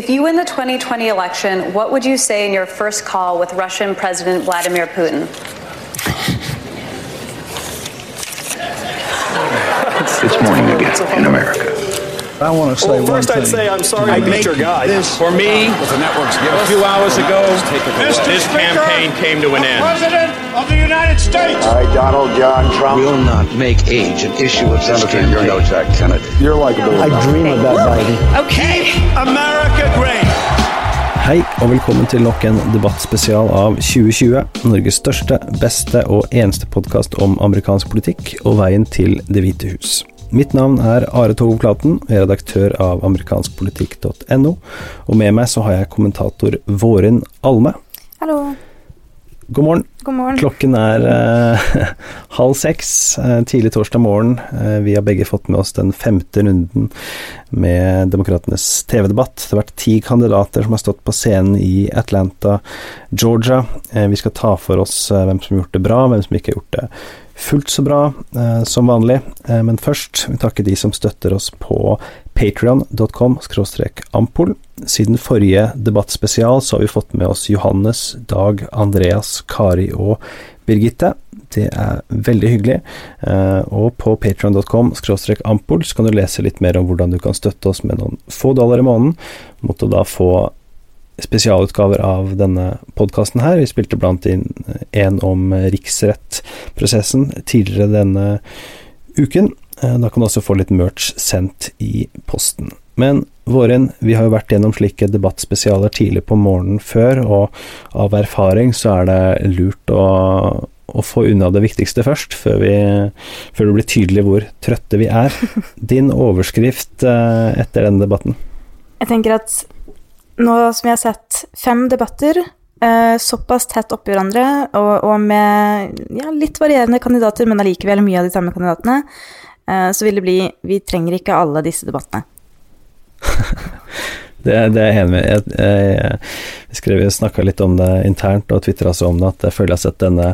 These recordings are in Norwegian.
If you win the 2020 election, what would you say in your first call with Russian President Vladimir Putin? It's morning again in America. I want to say Well, one first I'd say I'm sorry I beat your guy. For me, a few hours ago, this campaign came to an end. President of the United States. All right, Donald John Trump. will not make age an issue of this Senator, you're no. Jack Kennedy. You're likable. I dream about Biden. Okay. America great. Hei og velkommen til nok en debattspesial av 2020. Norges største, beste og eneste podkast om amerikansk politikk og veien til Det hvite hus. Mitt navn er Are Tove Platen, jeg er redaktør av amerikanskpolitikk.no. Og med meg så har jeg kommentator Vårin Alme. Hallo, God morgen. God morgen. Klokken er eh, halv seks eh, tidlig torsdag morgen. Eh, vi har begge fått med oss den femte runden med Demokratenes TV-debatt. Det har vært ti kandidater som har stått på scenen i Atlanta, Georgia. Eh, vi skal ta for oss eh, hvem som har gjort det bra, hvem som ikke har gjort det fullt så bra eh, som vanlig. Men først vil vi takke de som støtter oss på patrion.com ampol. Siden forrige debattspesial så har vi fått med oss Johannes, Dag, Andreas, Kari og Birgitte. Det er veldig hyggelig. Eh, og på patrion.com ampol så kan du lese litt mer om hvordan du kan støtte oss med noen få dollar i måneden, mot å da få spesialutgaver av denne podkasten her. Vi spilte blant inn en om riksrettprosessen tidligere denne uken. Eh, Da kan du også få litt merch sendt i posten. Men Våren, vi har jo vært gjennom slike debattspesialer tidlig på morgenen før, og av erfaring så er det lurt å, å få unna det viktigste først, før, vi, før det blir tydelig hvor trøtte vi er. Din overskrift eh, etter denne debatten? Jeg tenker at nå som vi har sett fem debatter, eh, såpass tett oppi hverandre, og, og med ja, litt varierende kandidater, men allikevel mye av de samme kandidatene, eh, så vil det bli Vi trenger ikke alle disse debattene. Det, det er jeg enig med. Jeg, jeg, jeg skrev, snakka litt om det internt og tvitra så om det, at jeg føler jeg har sett denne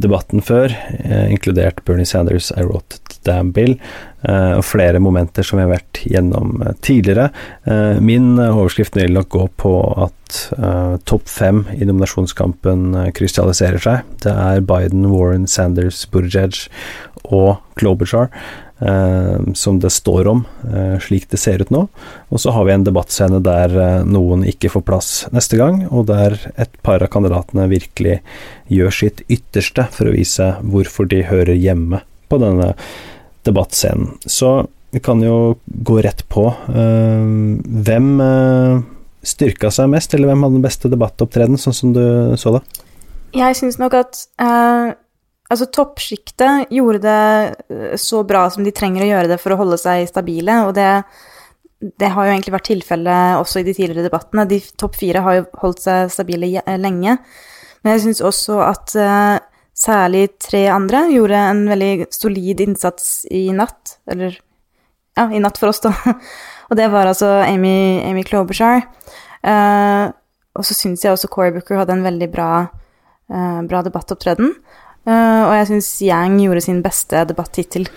debatten før, eh, inkludert Bernie Sanders' I wrote damn bill, eh, og flere momenter som vi har vært gjennom eh, tidligere. Min overskrift vil nok gå på at topp fem i nominasjonskampen krystalliserer seg. Det er Biden, Warren, Sanders, Buttigieg og Klobuchar. Eh, som det står om, eh, slik det ser ut nå. Og så har vi en debattscene der eh, noen ikke får plass neste gang, og der et par av kandidatene virkelig gjør sitt ytterste for å vise hvorfor de hører hjemme på denne debattscenen. Så vi kan jo gå rett på. Hvem styrka seg mest, eller hvem hadde den beste debattopptredenen, sånn som du så det? Jeg syns nok at eh, altså toppsjiktet gjorde det eh, så bra som de trenger å gjøre det for å holde seg stabile, og det, det har jo egentlig vært tilfellet også i de tidligere debattene. De topp fire har jo holdt seg stabile eh, lenge, men jeg syns også at uh, særlig tre andre gjorde en veldig solid innsats i natt, eller ja, i natt for oss, da. Og det var altså Amy, Amy Klobuchar. Uh, og så syns jeg også Cory Booker hadde en veldig bra, uh, bra debattopptreden. Eh, og jeg syns Yang gjorde sin beste debatt hittil.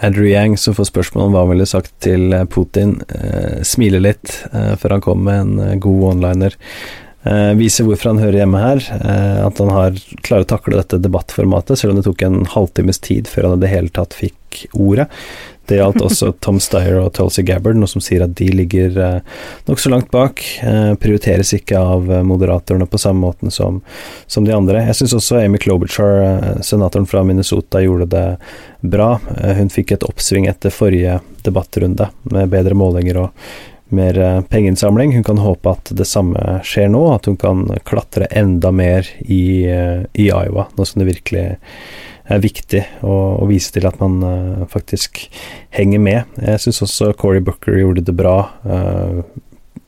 Andrew Yang, som får spørsmål om hva han ville sagt til eh, Putin, uh, smiler litt uh, før han kommer med en god onliner. Uh, viser hvorfor han hører hjemme her. Uh, at han har klarer å takle dette debattformatet, selv om det tok en halvtimes tid før han i det hele tatt fikk ordet. Det gjaldt også Tom Steyer og Tulsi Gabbard, noe som sier at de ligger eh, nokså langt bak. Eh, prioriteres ikke av eh, moderatorene på samme måten som, som de andre. Jeg syns også Amy Klobuchar, eh, senatoren fra Minnesota, gjorde det bra. Hun fikk et oppsving etter forrige debattrunde, med bedre målinger og mer pengeinnsamling. Hun kan håpe at det samme skjer nå, at hun kan klatre enda mer i, i Iowa, nå som det virkelig er viktig å, å vise til at man uh, faktisk henger med. Jeg syns også Cory Booker gjorde det bra. Uh,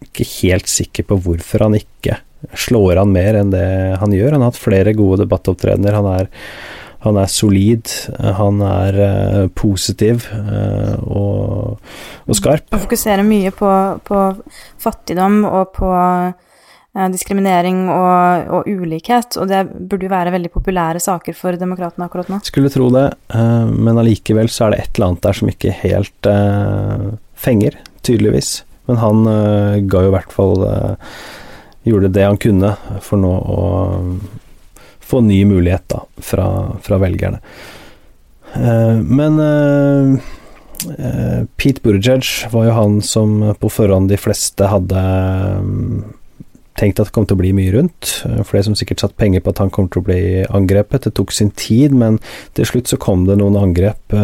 ikke helt sikker på hvorfor han ikke slår an mer enn det han gjør. Han har hatt flere gode debattopptredener. Han er han er solid, han er uh, positiv og, og skarp. Og fokuserer mye på, på fattigdom og på diskriminering og, og ulikhet, og det burde jo være veldig populære saker for demokratene akkurat nå. Skulle tro det, eh, men allikevel så er det et eller annet der som ikke helt eh, fenger, tydeligvis. Men han eh, ga jo i hvert fall eh, Gjorde det han kunne for nå å få ny mulighet da, fra, fra velgerne. Eh, men eh, eh, Pete Buttigieg var jo han som på forhånd de fleste hadde tenkt at det kom til å bli mye rundt. Flere som sikkert satt penger på at han kom til å bli angrepet. Det tok sin tid, men til slutt så kom det noen angrep.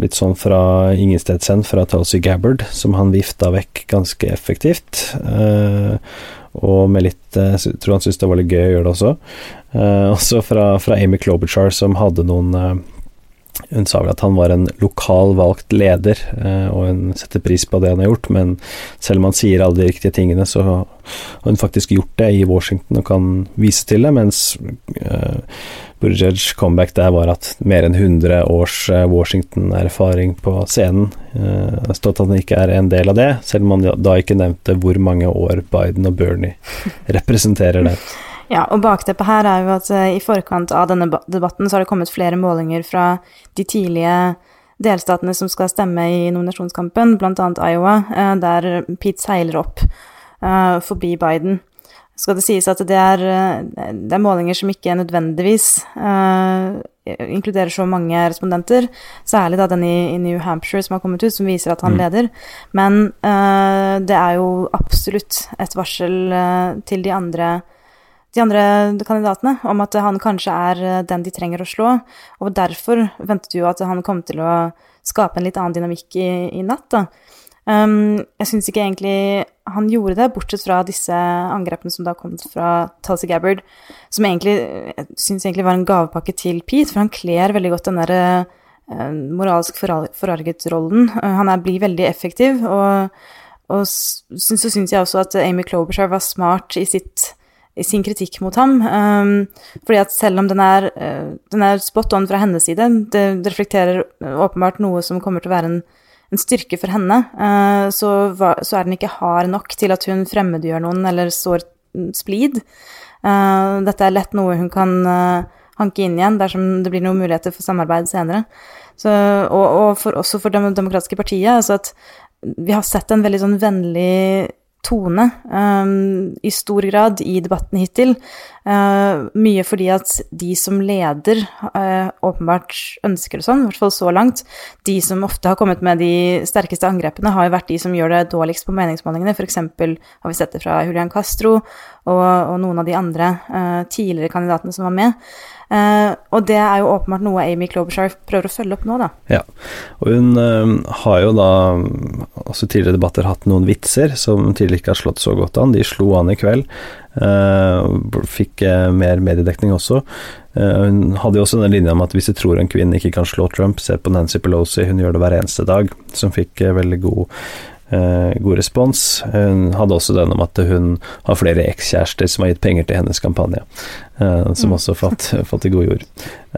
Litt sånn fra ingensteds hen, fra Tulsi Gabbard, som han vifta vekk ganske effektivt. og med litt Jeg tror han syntes det var litt gøy å gjøre det også. også fra, fra Amy Klobuchar, som hadde noen hun sa vel at han var en lokal valgt leder, eh, og hun setter pris på det han har gjort, men selv om han sier alle de riktige tingene, så har hun faktisk gjort det i Washington og kan vise til det, mens uh, comeback der var at mer enn 100 års uh, Washington-erfaring på scenen. Uh, står at han ikke er en del av det, selv om han da ikke nevnte hvor mange år Biden og Bernie representerer det. Ja, og bakteppet her er jo at uh, i forkant av denne debatten så har det kommet flere målinger fra de tidlige delstatene som skal stemme i nominasjonskampen, bl.a. Iowa, uh, der Pete seiler opp uh, forbi Biden. Skal det sies at det er, det er målinger som ikke nødvendigvis inkluderer så mange respondenter, særlig da den i, i, New Hampshire som har kommet ut, som viser at han mm. leder. Men det er jo absolutt et varsel til de andre de andre kandidatene om at han kanskje er eh, den de trenger å slå. Og derfor ventet vi jo at han kom til å skape en litt annen dynamikk i, i natt. da. Um, jeg syns ikke egentlig han gjorde det, bortsett fra disse angrepene som da kom fra Tulsi Gabbard, som egentlig jeg syns egentlig var en gavepakke til Pete, for han kler veldig godt den derre uh, moralsk forarget-rollen. Uh, han er, blir veldig effektiv, og, og så syns jeg også at Amy Klobuchar var smart i sitt sin kritikk mot ham. Um, fordi at selv om den er, uh, den er spot on fra hennes side, det, reflekterer åpenbart noe som kommer til å være en, en styrke for henne, uh, så, så, er den ikke hard nok til at hun fremmedgjør noen eller sår splid. Dette er lett noe hun kan hanke inn igjen dersom det blir noen muligheter for samarbeid senere. Så, og, og for, også for Det demokratiske partiet. altså at vi har sett en veldig sånn vennlig tone um, i stor grad i debatten hittil. Uh, mye fordi at de som leder, uh, åpenbart ønsker det sånn, i hvert fall så langt. De som ofte har kommet med de sterkeste angrepene, har jo vært de som gjør det dårligst på meningsmålingene. F.eks. har vi sett det fra Julian Castro og, og noen av de andre uh, tidligere kandidatene som var med. Uh, og det er jo åpenbart noe Amy Klobuchar prøver å følge opp nå, da. Ja, og hun uh, har jo da også tidligere debatter hatt noen vitser som tidligere ikke har slått så godt an. De slo an i kveld. Fikk mer mediedekning også. hun hadde jo også den linja om at hvis du tror en kvinne ikke kan slå Trump, se på Nancy Pelosi, hun gjør det hver eneste dag, som fikk veldig god god respons. Hun hadde også den om at hun har flere ekskjærester som har gitt penger til hennes kampanje, eh, som mm. også har fått, fått i god jord.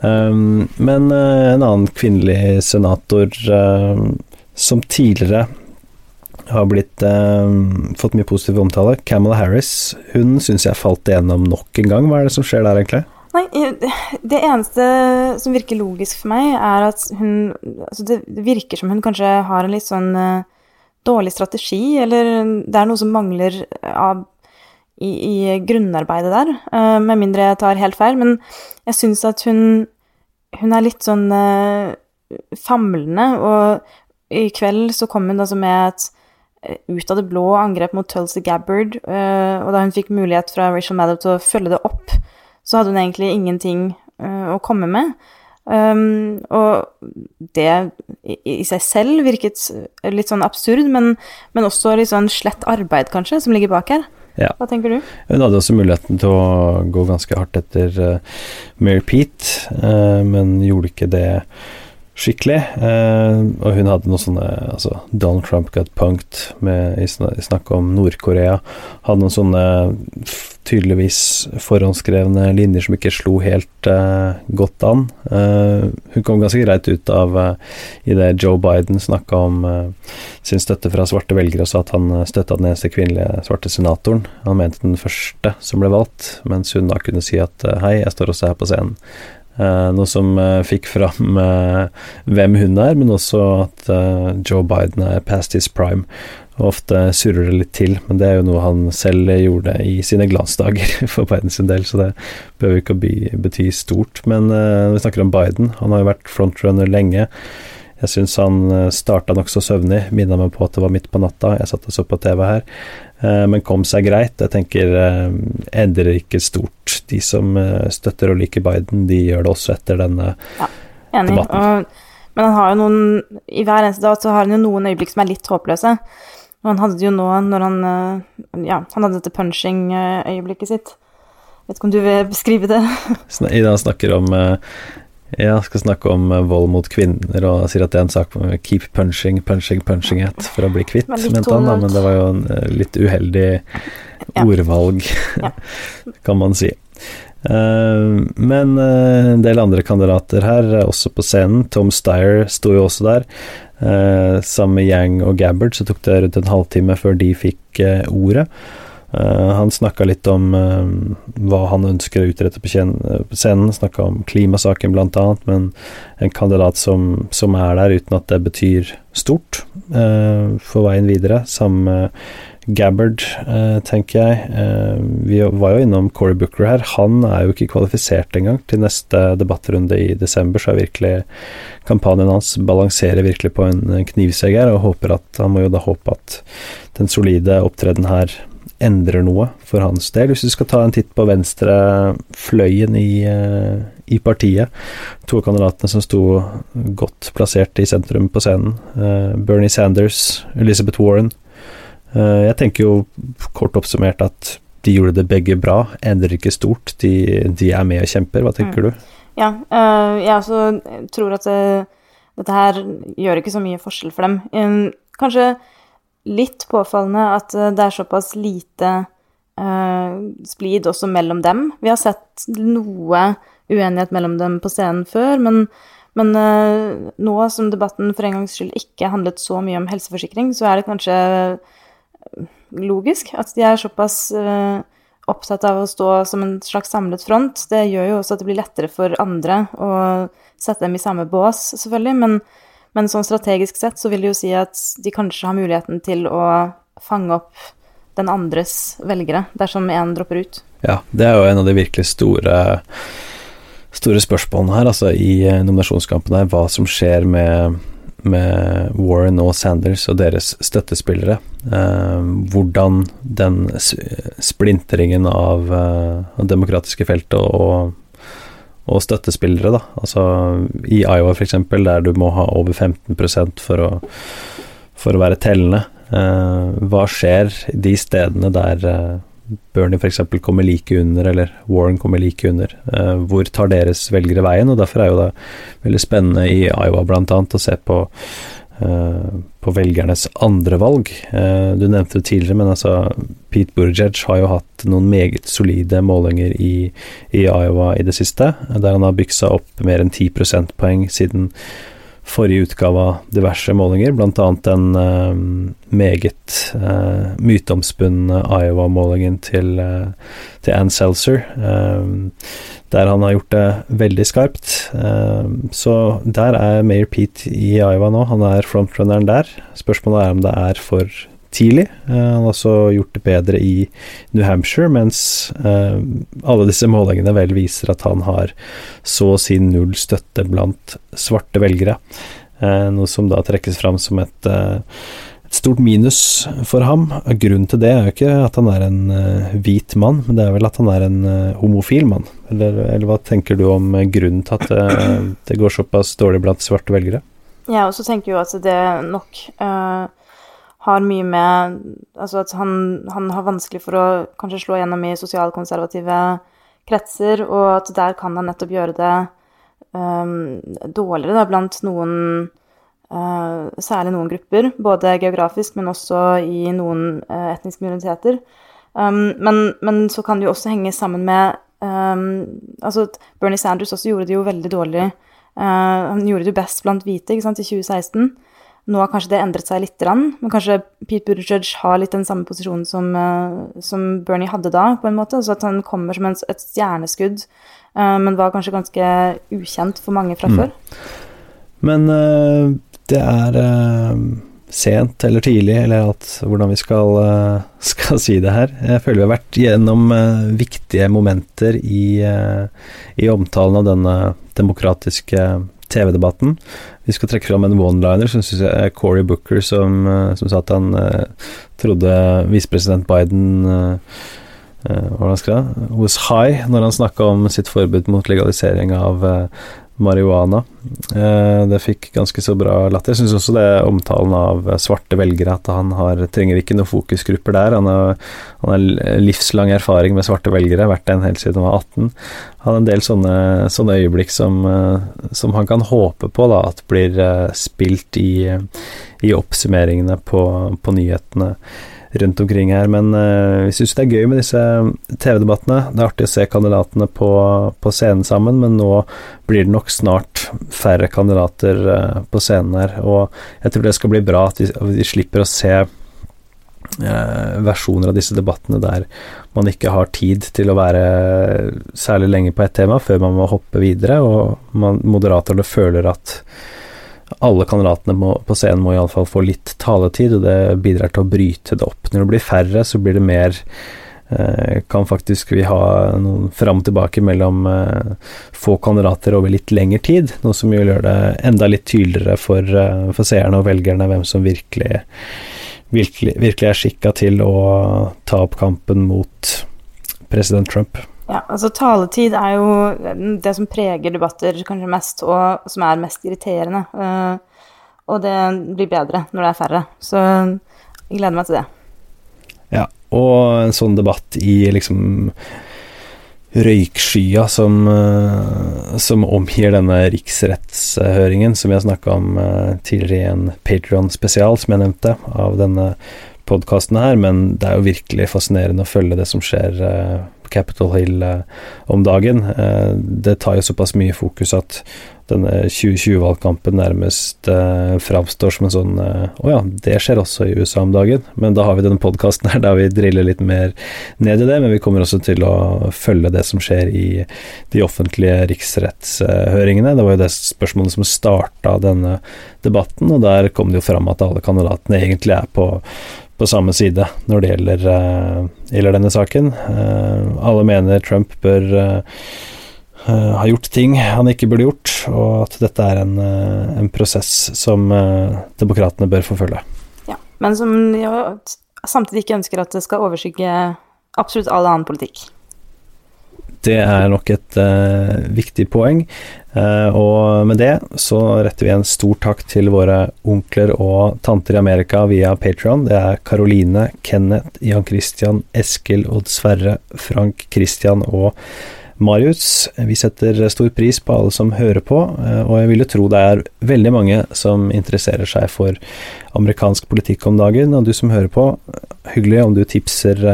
Um, men eh, en annen kvinnelig senator eh, som tidligere har blitt eh, fått mye positiv omtale, Camilla Harris, hun syns jeg falt igjennom nok en gang. Hva er det som skjer der, egentlig? Nei, det eneste som virker logisk for meg, er at hun Altså, det virker som hun kanskje har en litt sånn dårlig strategi, eller det er noe som mangler av, i, i, grunnarbeidet der, uh, med mindre jeg tar helt feil. Men jeg syns at hun, hun er litt sånn uh, famlende, og i kveld så kom hun altså med et eh, ut av det blå angrep mot Tulsi Gabbard, uh, og da hun fikk mulighet fra Rachel Maddow til å følge det opp, så hadde hun egentlig ingenting å komme med. Um, og det i, i, seg selv virket litt sånn absurd, men, men, også litt sånn slett arbeid, kanskje, som ligger bak her. Ja. Hva tenker du? Hun hadde også muligheten til å gå ganske hardt etter uh, Mary Pete, uh, men gjorde ikke det skikkelig. Uh, og hun hadde noe sånne altså Donald Trump got punked med, i, snakk om Nord-Korea. Hadde noen sånne tydeligvis forhåndsskrevne linjer som ikke slo helt uh, godt an. Uh, hun kom ganske greit ut av uh, det Joe Biden snakka om sin støtte fra svarte velgere, og sa at han støtta den eneste kvinnelige svarte senatoren. Han mente den første som ble valgt, mens hun da kunne si at hei, jeg står også her på scenen. noe som fikk fram hvem hun er, men også at Joe Biden er past his prime Og ofte surrer det litt til, men det er jo noe han selv gjorde i sine glansdager for Biden sin del, så det behøver ikke å by, bety stort. Men uh, vi snakker om Biden, han har jo vært frontrunner lenge. Jeg syns han starta nokså søvnig, minna meg på at det var midt på natta, jeg satt og så på TV her, uh, men kom seg greit. Jeg tenker endrer ikke stort. De som støtter og liker Biden, de gjør det også etter denne ja, enig. debatten. Og men han har jo noen I hver eneste dag så har han jo noen øyeblikk som er litt håpløse. Og han hadde det jo nå når han eh, Ja, han hadde dette punching-øyeblikket sitt. Vet ikke om du vil beskrive det? Ida snakker om eh, ja, skal snakke om eh, vold mot kvinner og sier at det er en sak med 'keep punching, punching, punching it' for å bli kvitt, mente han da, men det var jo en litt uheldig ordvalg, ja. kan man si. Uh, men uh, en del andre kandidater her, også på scenen. Tom Steyer sto jo også der. Uh, sammen med Yang og Gabbard så tok det rundt en halvtime før de fikk ordet. han snakka litt om hva han ønsker å utrette på, scenen. Snakka om klimasaken blant annet, men en kandidat som, som, er der uten at det betyr stort for veien videre. Sammen med Gabbard, eh, tenker jeg. Eh, vi var jo innom Cory Booker her. Han er jo ikke kvalifisert engang til neste debattrunde i desember, så er virkelig kampanjen hans balanserer virkelig på en knivsegg her, og håper at, han må jo da håpe at den solide opptreden her endrer noe for hans del. Hvis du skal ta en titt på venstrefløyen i, eh, i partiet, to av kandidatene som sto godt plassert i sentrum på scenen, Bernie Sanders, Elizabeth Warren, Eh, jeg tenker jo kort oppsummert at de gjorde det begge bra, endrer ikke stort. De, de er med og kjemper. Hva tenker mm. du? Ja, uh, jeg også tror at det, dette her gjør ikke så mye forskjell for dem. Um, kanskje litt påfallende at det er såpass lite splid også mellom dem. Vi har sett noe uenighet mellom dem på scenen før, men, men nå som debatten for en gangs skyld ikke handlet så mye om helseforsikring, så er det kanskje logisk at de er såpass uh, opptatt av å stå som en slags samlet front. Det gjør jo også at det blir lettere for andre å sette dem i samme bås, selvfølgelig. Men, men sånn strategisk sett så vil det jo si at de kanskje har muligheten til å fange opp den andres velgere, dersom én dropper ut. Ja, det er jo en av de virkelig store store spørsmålene her, altså i eh, nominasjonskampen her, hva som skjer med med Warren og Sanders og deres støttespillere. Eh, hvordan den splintringen av eh, demokratiske feltet og, og, støttespillere, da. Altså i Iowa f.eks., der du må ha over 15 for å, for å være tellende. Eh, hva skjer de stedene der uh, Bernie f.eks. kommer like under, eller Warren kommer like under. Uh, hvor tar deres velgere veien? Og Derfor er jo det veldig spennende i Iowa bl.a. å se på, uh, på velgernes andre valg. Uh, du nevnte det tidligere, men altså Pete Buttigieg har jo hatt noen meget solide målinger i, i Iowa i det siste, der han har byksa opp mer enn 10 prosentpoeng siden forrige utgave av diverse målinger, bl.a. den uh, meget uh, myteomspunne Iowa-målingen til, uh, til Ann Seltzer, der han har gjort det veldig skarpt. så der er Mayor Pete i Iowa nå, han er frontrunneren der. Spørsmålet er om det er for tidlig. Uh, han har også gjort det bedre i New Hampshire, mens uh, alle disse målingene vel viser at han har så å si null støtte blant svarte velgere. Uh, noe som da trekkes fram som et, et, stort minus for ham. Grunnen til det er jo ikke at han er en hvit mann, men det er vel at han er en homofil mann. Eller, eller, hva tenker du om grunnen til at det går såpass dårlig blant svarte velgere? Jeg også tenker jo at det nok har mye med Altså at han, han, har vanskelig for å kanskje slå gjennom i sosialkonservative kretser, og at der kan han nettopp gjøre det um, dårligere da, blant noen uh, Særlig noen grupper, både geografisk, men også i noen uh, etniske minoriteter. Um, men, men, så kan det jo også henge sammen med um, Altså Bernie Sanders også gjorde det jo veldig dårlig. Uh, han gjorde det jo best blant hvite ikke sant, i 2016. Nå har kanskje det endret seg litt, men kanskje Pete Buttigieg har litt den samme posisjonen som, eh, som Bernie hadde da, på en måte. Altså at han kommer som et stjerneskudd, eh, men var kanskje ganske ukjent for mange fra mm. før. Men uh, det er sent eller tidlig, eller at, hvordan vi skal, eh, skal si det her. Jeg føler vi har vært gjennom eh, viktige momenter i, eh, i omtalen av denne demokratiske TV-debatten. Vi skal trekke fram en one-liner som syns jeg er Cory Booker, som, som, sa at han trodde visepresident Biden hvordan skal det? was high når han snakka om sitt forbud mot legalisering av marihuana. Eh, det fikk ganske så bra latter. Jeg syns også det er omtalen av svarte velgere, at han har, trenger ikke noen fokusgrupper der. Han har, han har livslang erfaring med svarte velgere, vært en helt siden han var 18. Han har en del sånne, sånne øyeblikk som, eh, som, han kan håpe på da, at blir eh, spilt i, i oppsummeringene på, på nyhetene rundt omkring her. Men uh, vi syns det er gøy med disse TV-debattene. Det er artig å se kandidatene på, på, scenen sammen, men nå blir det nok snart færre kandidater uh, på scenen her. Og jeg tror det skal bli bra at vi, at vi slipper å se uh, versjoner av disse debattene der man ikke har tid til å være særlig lenge på ett tema før man må hoppe videre, og man, moderatorene føler at alle kandidatene må, på scenen må iallfall få litt taletid, og det bidrar til å bryte det opp. Når det blir færre, så blir det mer eh, Kan faktisk vi ha noen fram og tilbake mellom eh, få kandidater over litt lengre tid, noe som vil gjøre det enda litt tydeligere for, eh, for seerne og velgerne hvem som virkelig, virkelig, virkelig er skikka til å ta opp kampen mot president Trump. Ja, altså taletid er jo det som preger debatter kanskje mest, og som er mest irriterende. Uh, og det blir bedre når det er færre. Så jeg gleder meg til det. Ja, og en sånn debatt i liksom røykskya som, uh, som omgir denne riksrettshøringen, som vi har snakka om uh, tidligere i en Patrion-spesial, som jeg nevnte, av denne podkasten her, men det er jo virkelig fascinerende å følge det som skjer Capitol Hill eh, om dagen. Eh, det tar jo såpass mye fokus at denne 2020-valgkampen nærmest eh, framstår som en sånn eh, Å oh ja, det skjer også i USA om dagen. Men da har vi denne podkasten her der vi driller litt mer ned i det. Men vi kommer også til å følge det som skjer i de offentlige riksrettshøringene. Det var jo det spørsmålet som starta denne debatten, og der kom det jo fram at alle kandidatene egentlig er på på samme side når det gjelder, gjelder denne saken. Uh, alle mener Trump bør uh, ha gjort ting han ikke burde gjort, og at dette er en, en prosess som demokratene bør forfølge. Ja, men som ja, samtidig ikke ønsker at det skal overskygge absolutt all annen politikk. Det er nok et uh, viktig poeng. Uh, og med det så retter vi en stor takk til våre onkler og tanter i Amerika via Patron. Det er Karoline, Kenneth, Jan Christian, Eskil, Odd Sverre, Frank Christian og Marius. Vi setter stor pris på alle som hører på, uh, og jeg vil jo tro det er veldig mange som interesserer seg for amerikansk politikk om dagen. Og du som hører på, hyggelig om du tipser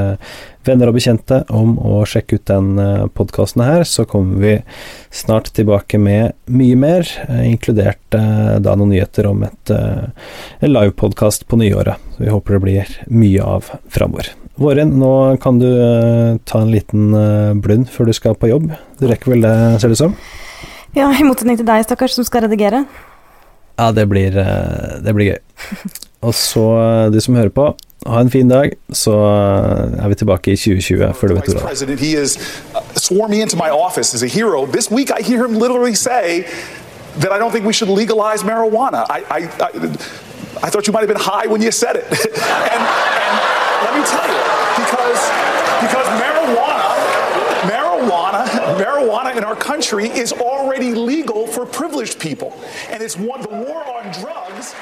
venner og bekjente om å sjekke ut den eh, podkasten her, så kommer vi snart tilbake med mye mer, eh, inkludert eh, da noen nyheter om et, en livepodkast på nyåret. Så vi håper det blir mye av framover. Våren, nå kan du ta en liten blund før du skal på jobb. Du rekker vel det, ser det ut som? Ja, i motsetning til deg, stakkars, som skal redigere. Ja, det blir, det blir gøy. Og så, du som hører på, ha en fin dag, så er vi tilbake i 2020 før du vet ordet av. He is uh, swore me into my office as a hero. This week I hear him literally say that I don't think we should legalize marijuana. I, I, I, I thought you might have been high when you said it. and, and let me tell you, because, because marijuana, marijuana, marijuana in our country is already legal for privileged people. And it's one, the war on drugs